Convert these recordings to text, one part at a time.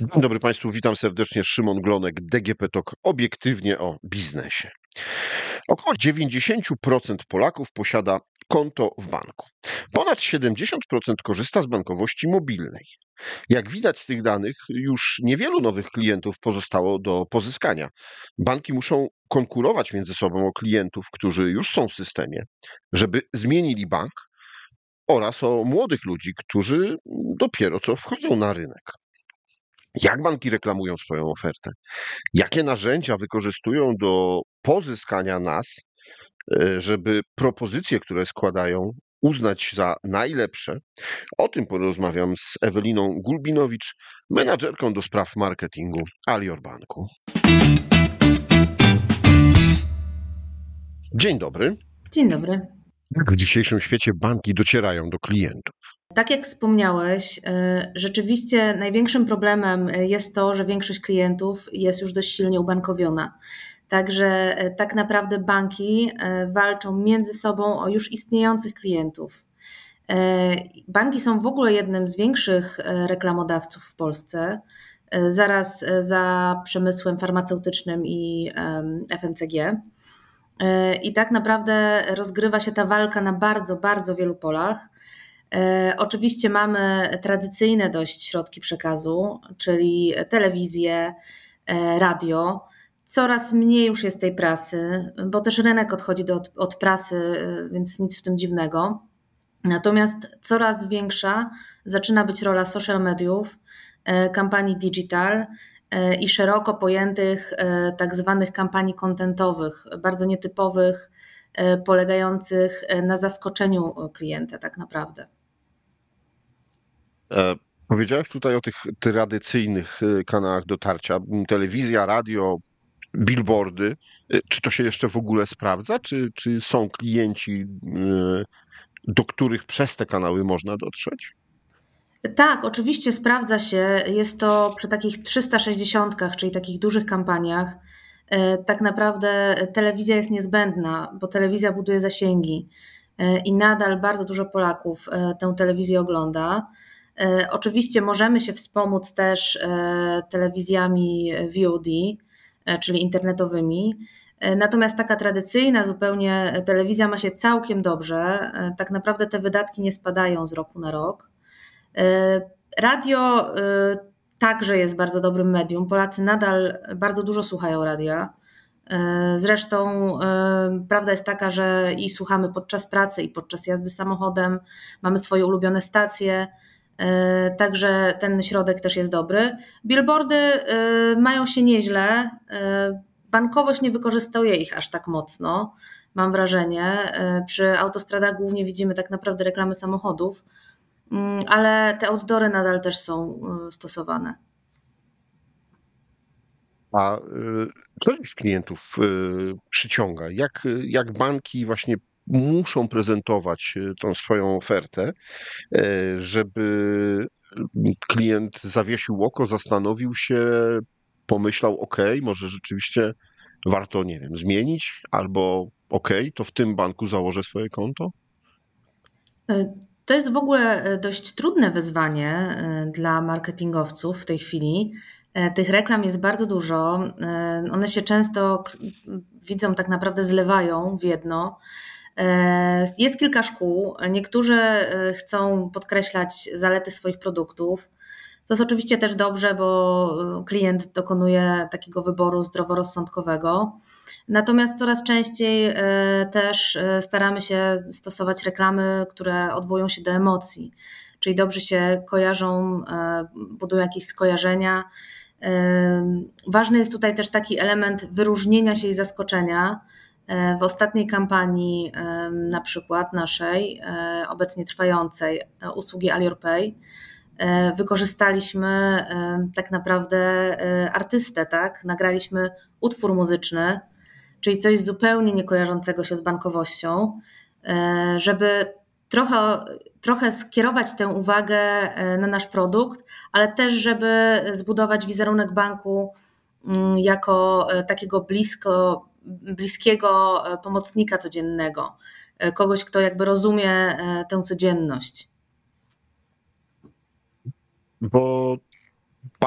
Dzień dobry Państwu, witam serdecznie. Szymon Glonek, DGP TOK, obiektywnie o biznesie. Około 90% Polaków posiada konto w banku. Ponad 70% korzysta z bankowości mobilnej. Jak widać z tych danych, już niewielu nowych klientów pozostało do pozyskania. Banki muszą konkurować między sobą o klientów, którzy już są w systemie, żeby zmienili bank, oraz o młodych ludzi, którzy dopiero co wchodzą na rynek. Jak banki reklamują swoją ofertę? Jakie narzędzia wykorzystują do pozyskania nas, e, żeby propozycje, które składają, uznać za najlepsze? O tym porozmawiam z Eweliną Gulbinowicz, menadżerką do spraw marketingu Alior Banku. Dzień dobry. Dzień dobry. Jak w dzisiejszym świecie banki docierają do klientów? Tak jak wspomniałeś, e, rzeczywiście największym problemem jest to, że większość klientów jest już dość silnie ubankowiona. Także e, tak naprawdę banki walczą między sobą o już istniejących klientów. Banki są w ogóle jednym z większych reklamodawców w Polsce, zaraz za przemysłem farmaceutycznym i FMCG. I tak naprawdę rozgrywa się ta walka na bardzo, bardzo wielu polach. E, oczywiście mamy tradycyjne dość środki przekazu, czyli telewizję, e, radio. Coraz mniej już jest tej prasy, bo też rynek odchodzi do, od prasy, e, więc nic w tym dziwnego. Natomiast coraz większa zaczyna być rola social mediów, kampanii digital i szeroko pojętych tak zwanych kampanii kontentowych, bardzo nietypowych, polegających na zaskoczeniu klienta tak naprawdę. E, powiedziałeś tutaj o tych tradycyjnych e, kanałach dotarcia, telewizja, radio, billboardy. E, czy to się jeszcze w ogóle sprawdza? Czy, czy są klienci, do których przez te kanały można dotrzeć? Tak, oczywiście sprawdza się. Jest to przy takich 360, czyli takich dużych kampaniach. Tak naprawdę telewizja jest niezbędna, bo telewizja buduje zasięgi i nadal bardzo dużo Polaków tę telewizję ogląda. E, oczywiście możemy się wspomóc też e, telewizjami VOD, e, czyli internetowymi. Natomiast taka tradycyjna zupełnie telewizja ma się całkiem dobrze. Tak naprawdę te wydatki nie spadają z roku na rok. Radio także jest bardzo dobrym medium. Polacy nadal bardzo dużo słuchają radia. Zresztą prawda jest taka, że i słuchamy podczas pracy, i podczas jazdy samochodem. Mamy swoje ulubione stacje. E, także ten środek też jest dobry. Billboardy e, mają się nieźle. E, bankowość nie wykorzystuje ich aż tak mocno, mam wrażenie. Przy autostradach głównie widzimy tak naprawdę reklamy samochodów, ale te outdoory nadal też są stosowane. A co z klientów przyciąga? Jak, jak banki właśnie muszą prezentować tą swoją ofertę, żeby klient zawiesił oko, zastanowił się, pomyślał, OK, może rzeczywiście warto, nie wiem, zmienić, albo OK, to w tym banku założę swoje konto? E, to jest w ogóle dość trudne wyzwanie dla marketingowców w tej chwili. Tych reklam jest bardzo dużo. One się często widzą, tak naprawdę zlewają w jedno. E, jest kilka szkół. Niektórzy e, chcą podkreślać zalety swoich produktów. To jest oczywiście też dobrze, bo e, klient dokonuje takiego wyboru zdroworozsądkowego. Natomiast coraz częściej też staramy się stosować reklamy, które odwołują się do emocji, czyli dobrze się kojarzą, budują jakieś skojarzenia. Ważny jest tutaj też taki element wyróżnienia się i zaskoczenia w ostatniej kampanii, na przykład naszej, e, obecnie trwającej e, usługi AliorPay, e, wykorzystaliśmy tak naprawdę artystę, tak? Nagraliśmy utwór muzyczny, czyli coś zupełnie niekojarzącego się z bankowością, żeby trochę, trochę skierować tę uwagę na nasz produkt, ale też, żeby zbudować wizerunek banku mm, jako takiego blisko bliskiego e, pomocnika codziennego, e, kogoś, kto jakby rozumie e, tę codzienność. Bo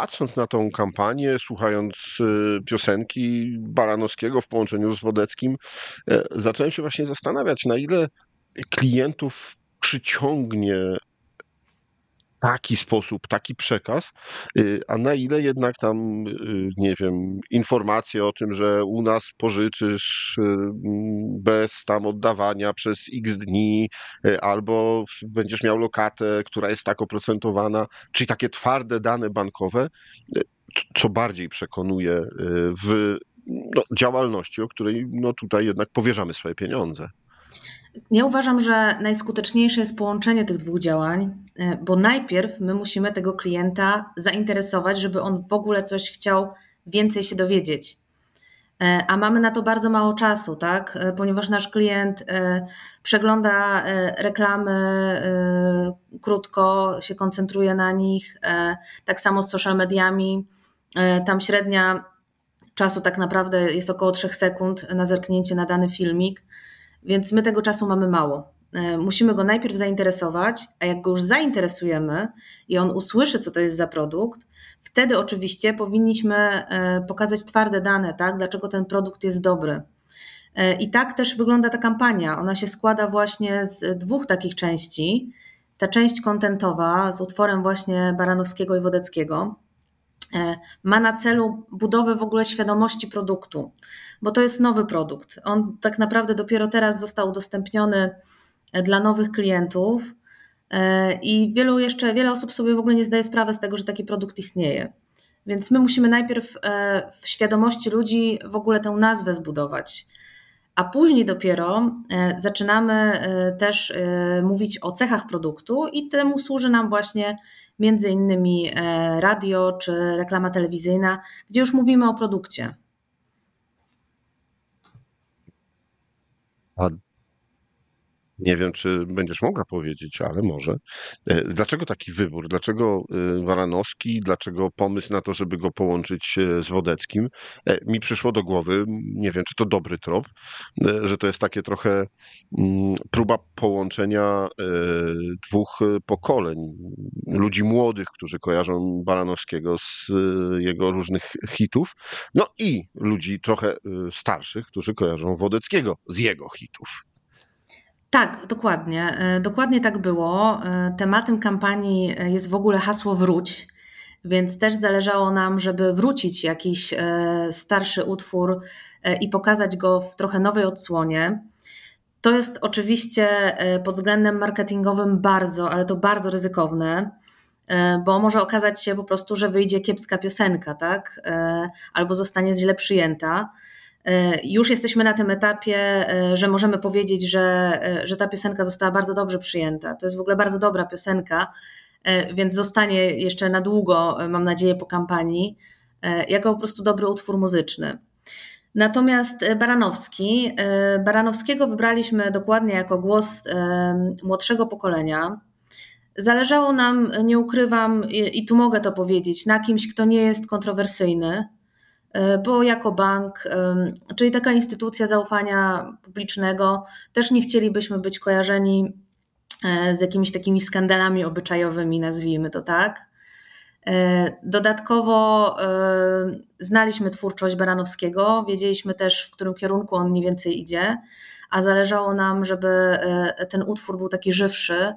patrząc na tą kampanię, słuchając piosenki Baranowskiego w połączeniu z Wodeckim, zacząłem się właśnie zastanawiać, na ile klientów przyciągnie taki sposób, taki przekaz, y, a na ile jednak tam, y, nie wiem, informacje o tym, że u nas pożyczysz y, bez tam oddawania przez x dni, albo będziesz miał lokatę, która jest tak oprocentowana, czyli takie twarde dane bankowe, co bardziej przekonuje w no, działalności, o której no, tutaj jednak powierzamy swoje pieniądze. Ja uważam, że najskuteczniejsze jest połączenie tych dwóch działań, e, bo najpierw my musimy tego klienta zainteresować, żeby on w ogóle coś chciał więcej się dowiedzieć. E, a mamy na to bardzo mało czasu, tak? E, ponieważ nasz klient przegląda reklamy krótko, się koncentruje na nich. Tak samo z social mediami. Tam średnia czasu tak naprawdę jest około 3 sekund na zerknięcie na dany filmik. Więc my tego czasu mamy mało. E, musimy go najpierw zainteresować, a jak go już zainteresujemy i on usłyszy, co to jest za produkt, wtedy oczywiście powinniśmy e, pokazać twarde dane, tak, dlaczego ten produkt jest dobry. E, I tak też wygląda ta kampania. Ona się składa właśnie z dwóch takich części. Ta część kontentowa z utworem właśnie Baranowskiego i Wodeckiego ma na celu budowę w ogóle świadomości produktu bo to jest nowy produkt. On tak naprawdę dopiero teraz został udostępniony e, dla nowych klientów e, i wielu jeszcze, wiele osób sobie w ogóle nie zdaje sprawy z tego, że taki produkt istnieje. Więc my musimy najpierw e, w świadomości ludzi w ogóle tę nazwę zbudować. A później dopiero zaczynamy też mówić o cechach produktu i temu służy nam właśnie między innymi radio czy reklama telewizyjna, gdzie już mówimy o produkcie. Nie wiem, czy będziesz mogła powiedzieć, ale może. E, dlaczego taki wybór? Dlaczego e, Waranowski? Dlaczego pomysł na to, żeby go połączyć e, z Wodeckim? Mi przyszło do głowy, nie wiem, czy to dobry trop, że to jest takie trochę mm, próba połączenia dwóch pokoleń. Ludzi młodych, którzy kojarzą Baranowskiego z jego różnych hitów, no i ludzi trochę starszych, którzy kojarzą Wodeckiego z jego hitów. Tak, dokładnie. E, dokładnie tak było. E, tematem kampanii jest w ogóle hasło wróć, więc też zależało nam, żeby wrócić jakiś e, starszy utwór i pokazać go w trochę nowej odsłonie. To jest oczywiście pod względem marketingowym bardzo, ale to bardzo ryzykowne, bo może okazać się po prostu, że wyjdzie kiepska piosenka, tak? Albo zostanie źle przyjęta. E, już jesteśmy na tym etapie, e, że możemy powiedzieć, że, e, że ta piosenka została bardzo dobrze przyjęta. To jest w ogóle bardzo dobra piosenka, więc zostanie jeszcze na długo, mam nadzieję, po kampanii, jako po prostu dobry utwór muzyczny. Natomiast Baranowski, Baranowskiego wybraliśmy dokładnie jako głos młodszego pokolenia. Zależało nam, nie ukrywam, i tu mogę to powiedzieć, na kimś, kto nie jest kontrowersyjny, bo jako bank, czyli taka instytucja zaufania publicznego, też nie chcielibyśmy być kojarzeni e, z jakimiś takimi skandalami obyczajowymi, nazwijmy to tak. E, dodatkowo znaliśmy twórczość Baranowskiego, wiedzieliśmy też, w którym kierunku on mniej więcej idzie, a zależało nam, żeby ten utwór był taki żywszy,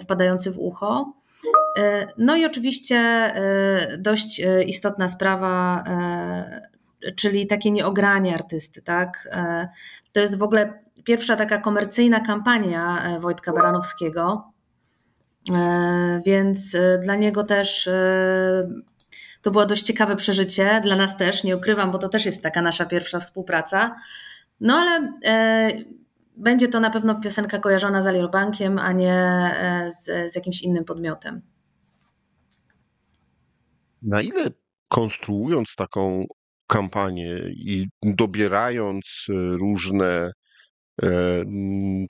wpadający w ucho. E, no i oczywiście e, dość e, istotna sprawa, czyli takie nieogranie artysty, tak? To jest w ogóle pierwsza taka komercyjna kampania Wojtka Baranowskiego, więc dla niego też to było dość ciekawe przeżycie, dla nas też, nie ukrywam, bo to też jest taka nasza pierwsza współpraca. No ale będzie to na pewno piosenka kojarzona z Aliobankiem, a nie z, z jakimś innym podmiotem. Na ile konstruując taką kampanię i dobierając e, różne e,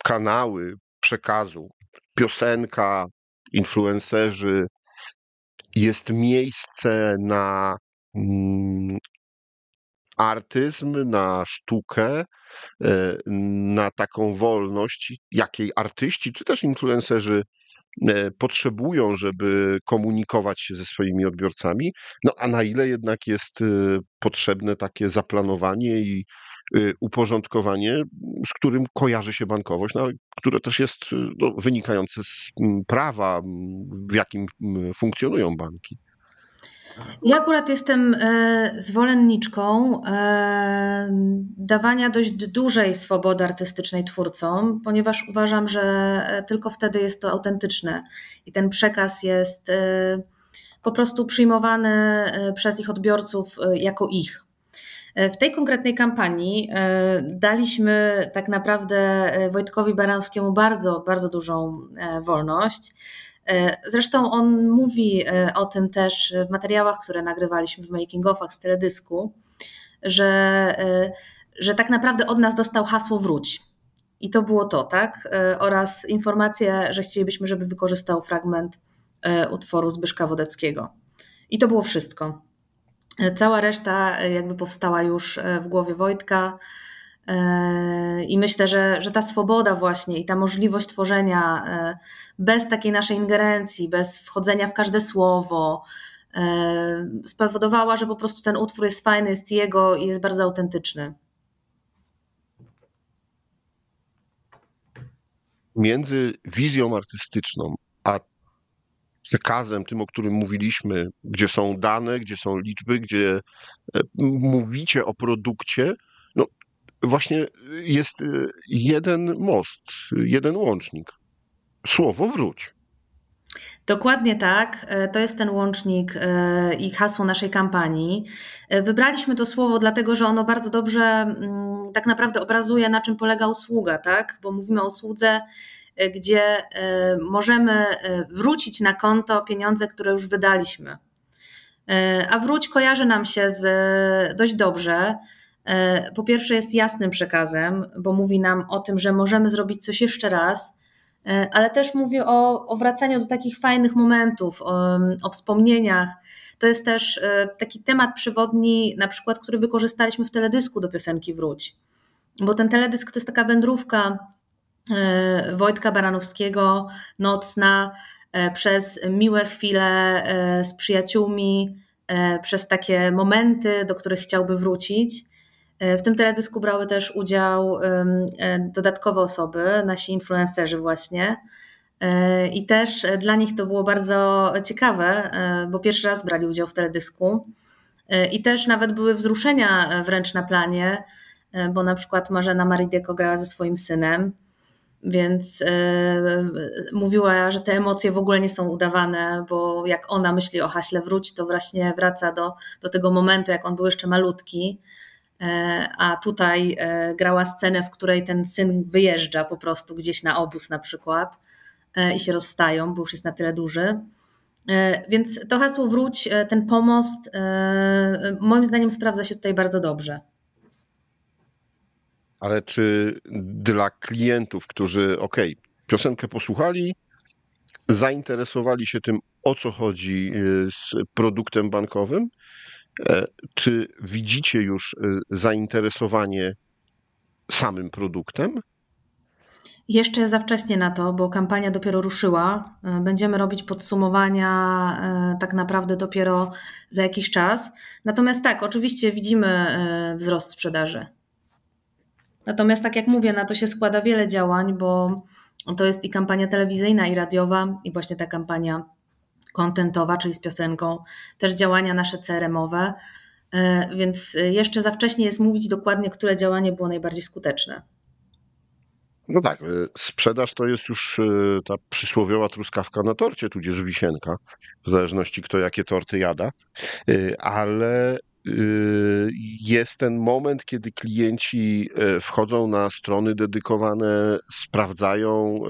kanały przekazu, piosenka, influencerzy, jest miejsce na mm, artyzm, na sztukę, e, na taką wolność, jakiej artyści czy też influencerzy potrzebują, żeby komunikować się ze swoimi odbiorcami, no a na ile jednak jest potrzebne takie zaplanowanie i uporządkowanie, z którym kojarzy się bankowość, no, które też jest no, wynikające z prawa, w jakim funkcjonują banki. Ja akurat jestem e, zwolenniczką e, dawania dość dużej swobody artystycznej twórcom, ponieważ uważam, że e, tylko wtedy jest to autentyczne i ten przekaz jest po prostu przyjmowany przez ich odbiorców jako ich. W tej konkretnej kampanii daliśmy tak naprawdę Wojtkowi Baranowskiemu bardzo, bardzo dużą wolność. E, zresztą on mówi e, o tym też w materiałach, które nagrywaliśmy w making-offach z teledysku, że, e, że tak naprawdę od nas dostał hasło wróć. I to było to, tak? Oraz informację, że chcielibyśmy, żeby wykorzystał fragment utworu Zbyszka Wodeckiego. I to było wszystko. Cała reszta jakby powstała już w głowie Wojtka. I myślę, że, że ta swoboda właśnie i ta możliwość tworzenia e, bez takiej naszej ingerencji, bez wchodzenia w każde słowo, e, spowodowała, że po prostu ten utwór jest fajny, jest jego i jest bardzo autentyczny. Między wizją artystyczną a przekazem, tym, o którym mówiliśmy, gdzie są dane, gdzie są liczby, gdzie e, mówicie o produkcie, właśnie jest y, jeden most, jeden łącznik. Słowo wróć. Dokładnie tak. E, to jest ten łącznik e, i hasło naszej kampanii. E, wybraliśmy to słowo dlatego, że ono bardzo dobrze mm, tak naprawdę obrazuje, na czym polega usługa, tak? Bo mówimy o usłudze, gdzie możemy wrócić na konto pieniądze, które już wydaliśmy. A wróć kojarzy nam się z dość dobrze po pierwsze jest jasnym przekazem, bo mówi nam o tym, że możemy zrobić coś jeszcze raz, e, ale też mówi o, o wracaniu do takich fajnych momentów, o, o wspomnieniach. To jest też e, taki temat przewodni, na przykład, który wykorzystaliśmy w teledysku do piosenki Wróć. Bo ten teledysk to jest taka wędrówka Wojtka Baranowskiego, nocna, przez miłe chwile z przyjaciółmi, przez takie momenty, do których chciałby wrócić. E, w tym teledysku brały też udział e, dodatkowe osoby, nasi influencerzy właśnie. E, I też dla nich to było bardzo ciekawe, bo pierwszy raz brali udział w teledysku. I też nawet były wzruszenia wręcz na planie, bo na przykład Marzena Maridieko grała ze swoim synem, więc mówiła, że te emocje w ogóle nie są udawane, bo jak ona myśli o haśle wróć, to właśnie wraca do, do tego momentu, jak on był jeszcze malutki a tutaj e, grała scenę, w której ten syn wyjeżdża po prostu gdzieś na obóz na przykład e, i się rozstają, bo już jest na tyle duży. Więc to hasło wróć, ten pomost, moim zdaniem sprawdza się tutaj bardzo dobrze. Ale czy dla klientów, którzy, ok, piosenkę posłuchali, zainteresowali się tym, o co chodzi z produktem bankowym, E, czy widzicie już e, zainteresowanie samym produktem? Jeszcze za wcześnie na to, bo kampania dopiero ruszyła. E, będziemy robić podsumowania tak naprawdę dopiero za jakiś czas. Natomiast tak, oczywiście widzimy wzrost sprzedaży. Natomiast tak jak mówię, na to się składa wiele działań, bo to jest i kampania telewizyjna, i radiowa, i właśnie ta kampania kontentowa, czyli z piosenką, też działania nasze CRM-owe, e, więc jeszcze za wcześnie jest mówić dokładnie, które działanie było najbardziej skuteczne. No tak, e, sprzedaż to jest już e, ta przysłowiowa truskawka na torcie, tudzież wisienka, w zależności kto jakie torty jada, ale jest ten moment, kiedy klienci e, wchodzą na strony dedykowane, sprawdzają, e,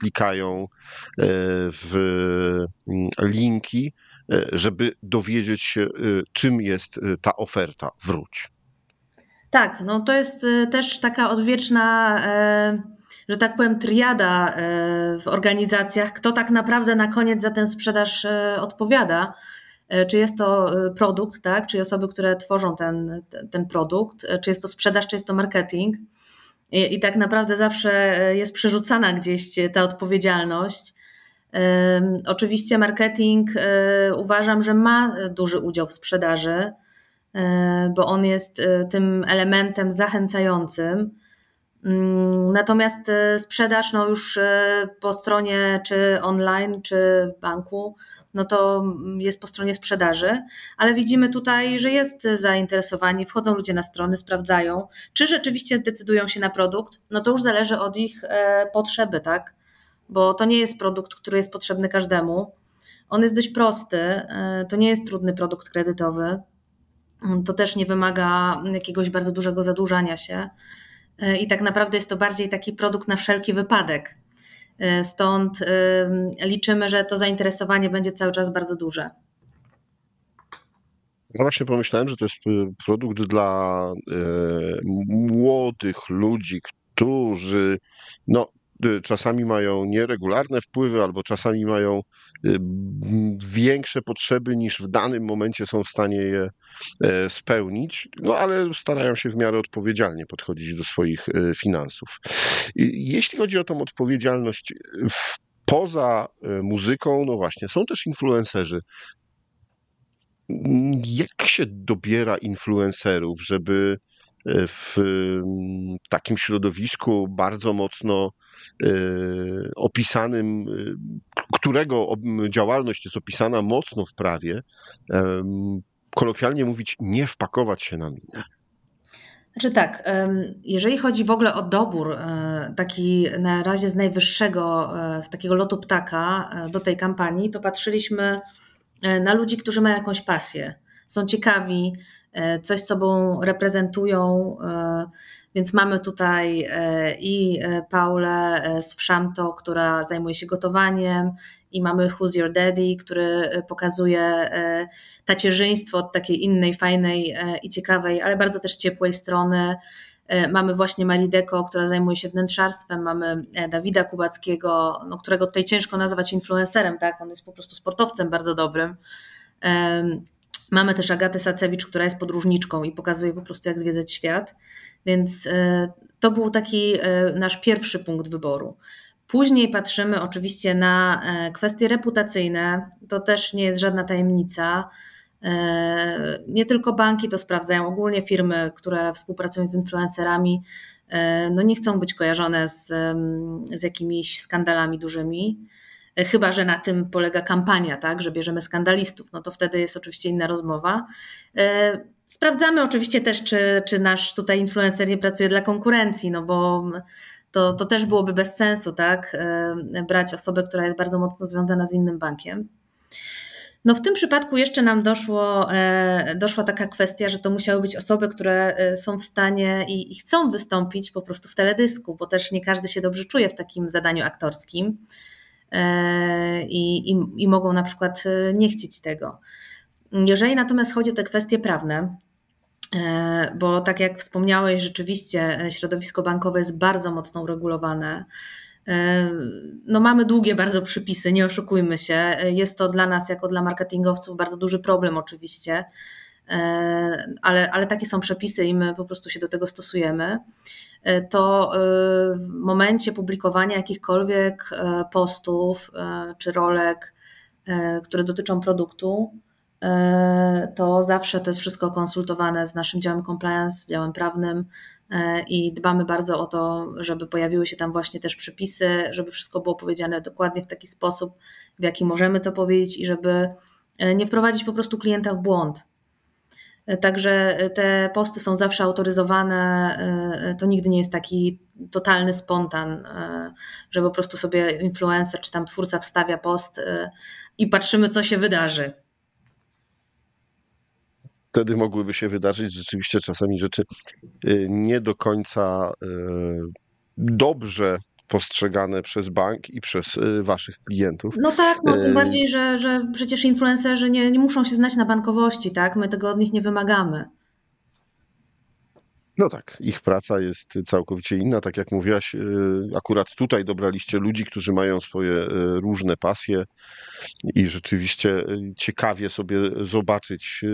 klikają e, w mm, linki, żeby dowiedzieć się, czym jest ta oferta. Wróć. Tak, no to jest też taka odwieczna, że tak powiem, triada w organizacjach, kto tak naprawdę na koniec za tę sprzedaż odpowiada. E, czy jest to e, produkt, tak? czy osoby, które tworzą ten, ten produkt, e, czy jest to sprzedaż, czy jest to marketing. I, I tak naprawdę zawsze jest przerzucana gdzieś ta odpowiedzialność. Oczywiście marketing uważam, że ma duży udział w sprzedaży, bo on jest tym elementem zachęcającym. Mm, natomiast sprzedaż no już po stronie czy online, czy w banku no to jest po stronie sprzedaży, ale widzimy tutaj, że jest zainteresowanie, wchodzą ludzie na strony, sprawdzają, czy rzeczywiście zdecydują się na produkt, no to już zależy od ich e, potrzeby, tak? Bo to nie jest produkt, który jest potrzebny każdemu. On jest dość prosty, e, to nie jest trudny produkt kredytowy. To też nie wymaga jakiegoś bardzo dużego zadłużania się. E, I tak naprawdę jest to bardziej taki produkt na wszelki wypadek. Stąd liczymy, że to zainteresowanie będzie cały czas bardzo duże. Ja właśnie pomyślałem, że to jest y, produkt dla e, młodych ludzi, którzy no, y, czasami mają nieregularne wpływy, albo czasami mają y, większe potrzeby niż w danym momencie są w stanie je e, spełnić, no ale starają się w miarę odpowiedzialnie podchodzić do swoich e, finansów. Jeśli chodzi o tą odpowiedzialność poza e, muzyką, no właśnie, są też influencerzy. Jak się dobiera influencerów, żeby w takim środowisku bardzo mocno e, opisanym, e, którego działalność jest opisana mocno w prawie, kolokwialnie mówić, nie wpakować się na minę. Znaczy tak, jeżeli chodzi w ogóle o dobór e, taki na razie z najwyższego, z takiego lotu ptaka do tej kampanii, to patrzyliśmy na ludzi, którzy mają jakąś pasję, są ciekawi, coś sobą reprezentują. E, więc mamy tutaj e, i Paulę z Wszamto, która zajmuje się gotowaniem, i mamy Who's Your Daddy, który pokazuje tacierzyństwo od takiej innej, fajnej i ciekawej, ale bardzo też ciepłej strony. Mamy właśnie Marideko, która zajmuje się wnętrzarstwem, mamy Dawida Kubackiego, no, którego tutaj ciężko nazwać influencerem, tak? On jest po prostu sportowcem bardzo dobrym. Mamy też Agatę Sacewicz, która jest podróżniczką i pokazuje po prostu, jak zwiedzać świat. Więc e, to był taki e, nasz pierwszy punkt wyboru. Później patrzymy oczywiście na e, kwestie reputacyjne. To też nie jest żadna tajemnica. Nie tylko banki to sprawdzają, ogólnie firmy, które współpracują z influencerami, no nie chcą być kojarzone z, z jakimiś skandalami dużymi. E, chyba że na tym polega kampania, tak, że bierzemy skandalistów, no to wtedy jest oczywiście inna rozmowa. E, sprawdzamy oczywiście też, czy, czy nasz tutaj influencer nie pracuje dla konkurencji, no bo to, to też byłoby bez sensu, tak, e, brać osobę, która jest bardzo mocno związana z innym bankiem. No w tym przypadku jeszcze nam doszło, doszła taka kwestia, że to musiały być osoby, które są w stanie i, i, chcą wystąpić po prostu w teledysku, bo też nie każdy się dobrze czuje w takim zadaniu aktorskim. E, i, i, i mogą na przykład e, nie chcieć tego. Jeżeli natomiast chodzi o te kwestie prawne, e, bo tak jak wspomniałeś, rzeczywiście środowisko bankowe jest bardzo mocno uregulowane. No mamy długie bardzo przypisy, nie oszukujmy się. Jest to dla nas, jako dla marketingowców, bardzo duży problem oczywiście, ale, ale takie są przepisy i my po prostu się do tego stosujemy. E, to e, w momencie publikowania jakichkolwiek e, postów czy rolek, które dotyczą produktu, to zawsze to jest wszystko konsultowane z naszym działem compliance, z działem prawnym i dbamy bardzo o to, żeby pojawiły się tam właśnie też przepisy, żeby wszystko było powiedziane dokładnie w taki sposób, w jaki możemy to powiedzieć i żeby nie wprowadzić po prostu klienta w błąd. Także te posty są zawsze autoryzowane. To nigdy nie jest taki totalny spontan, że po prostu sobie influencer czy tam twórca wstawia post i patrzymy, co się wydarzy. Wtedy mogłyby się wydarzyć rzeczywiście czasami rzeczy nie do końca dobrze postrzegane przez bank i przez y, waszych klientów. No tak, no tym bardziej, że, że przecież influencerzy nie, nie muszą się znać na bankowości, tak? My tego od nich nie wymagamy. No tak, ich praca jest całkowicie inna. Tak jak mówiłaś, y, akurat tutaj dobraliście ludzi, którzy mają swoje y, różne pasje i rzeczywiście y, ciekawie sobie zobaczyć,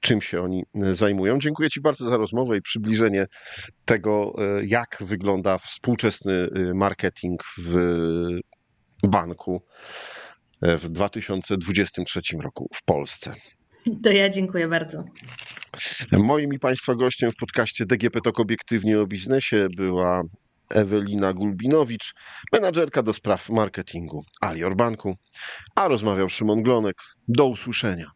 czym się oni zajmują. Dziękuję Ci bardzo za rozmowę i przybliżenie tego, jak wygląda współczesny marketing w banku w 2023 roku w Polsce. To ja dziękuję bardzo. Moim i Państwa gościem w podcaście DGP Tok Obiektywnie o Biznesie była Ewelina Gulbinowicz, menadżerka do spraw marketingu Alior Banku, a rozmawiał Szymon Glonek. Do usłyszenia.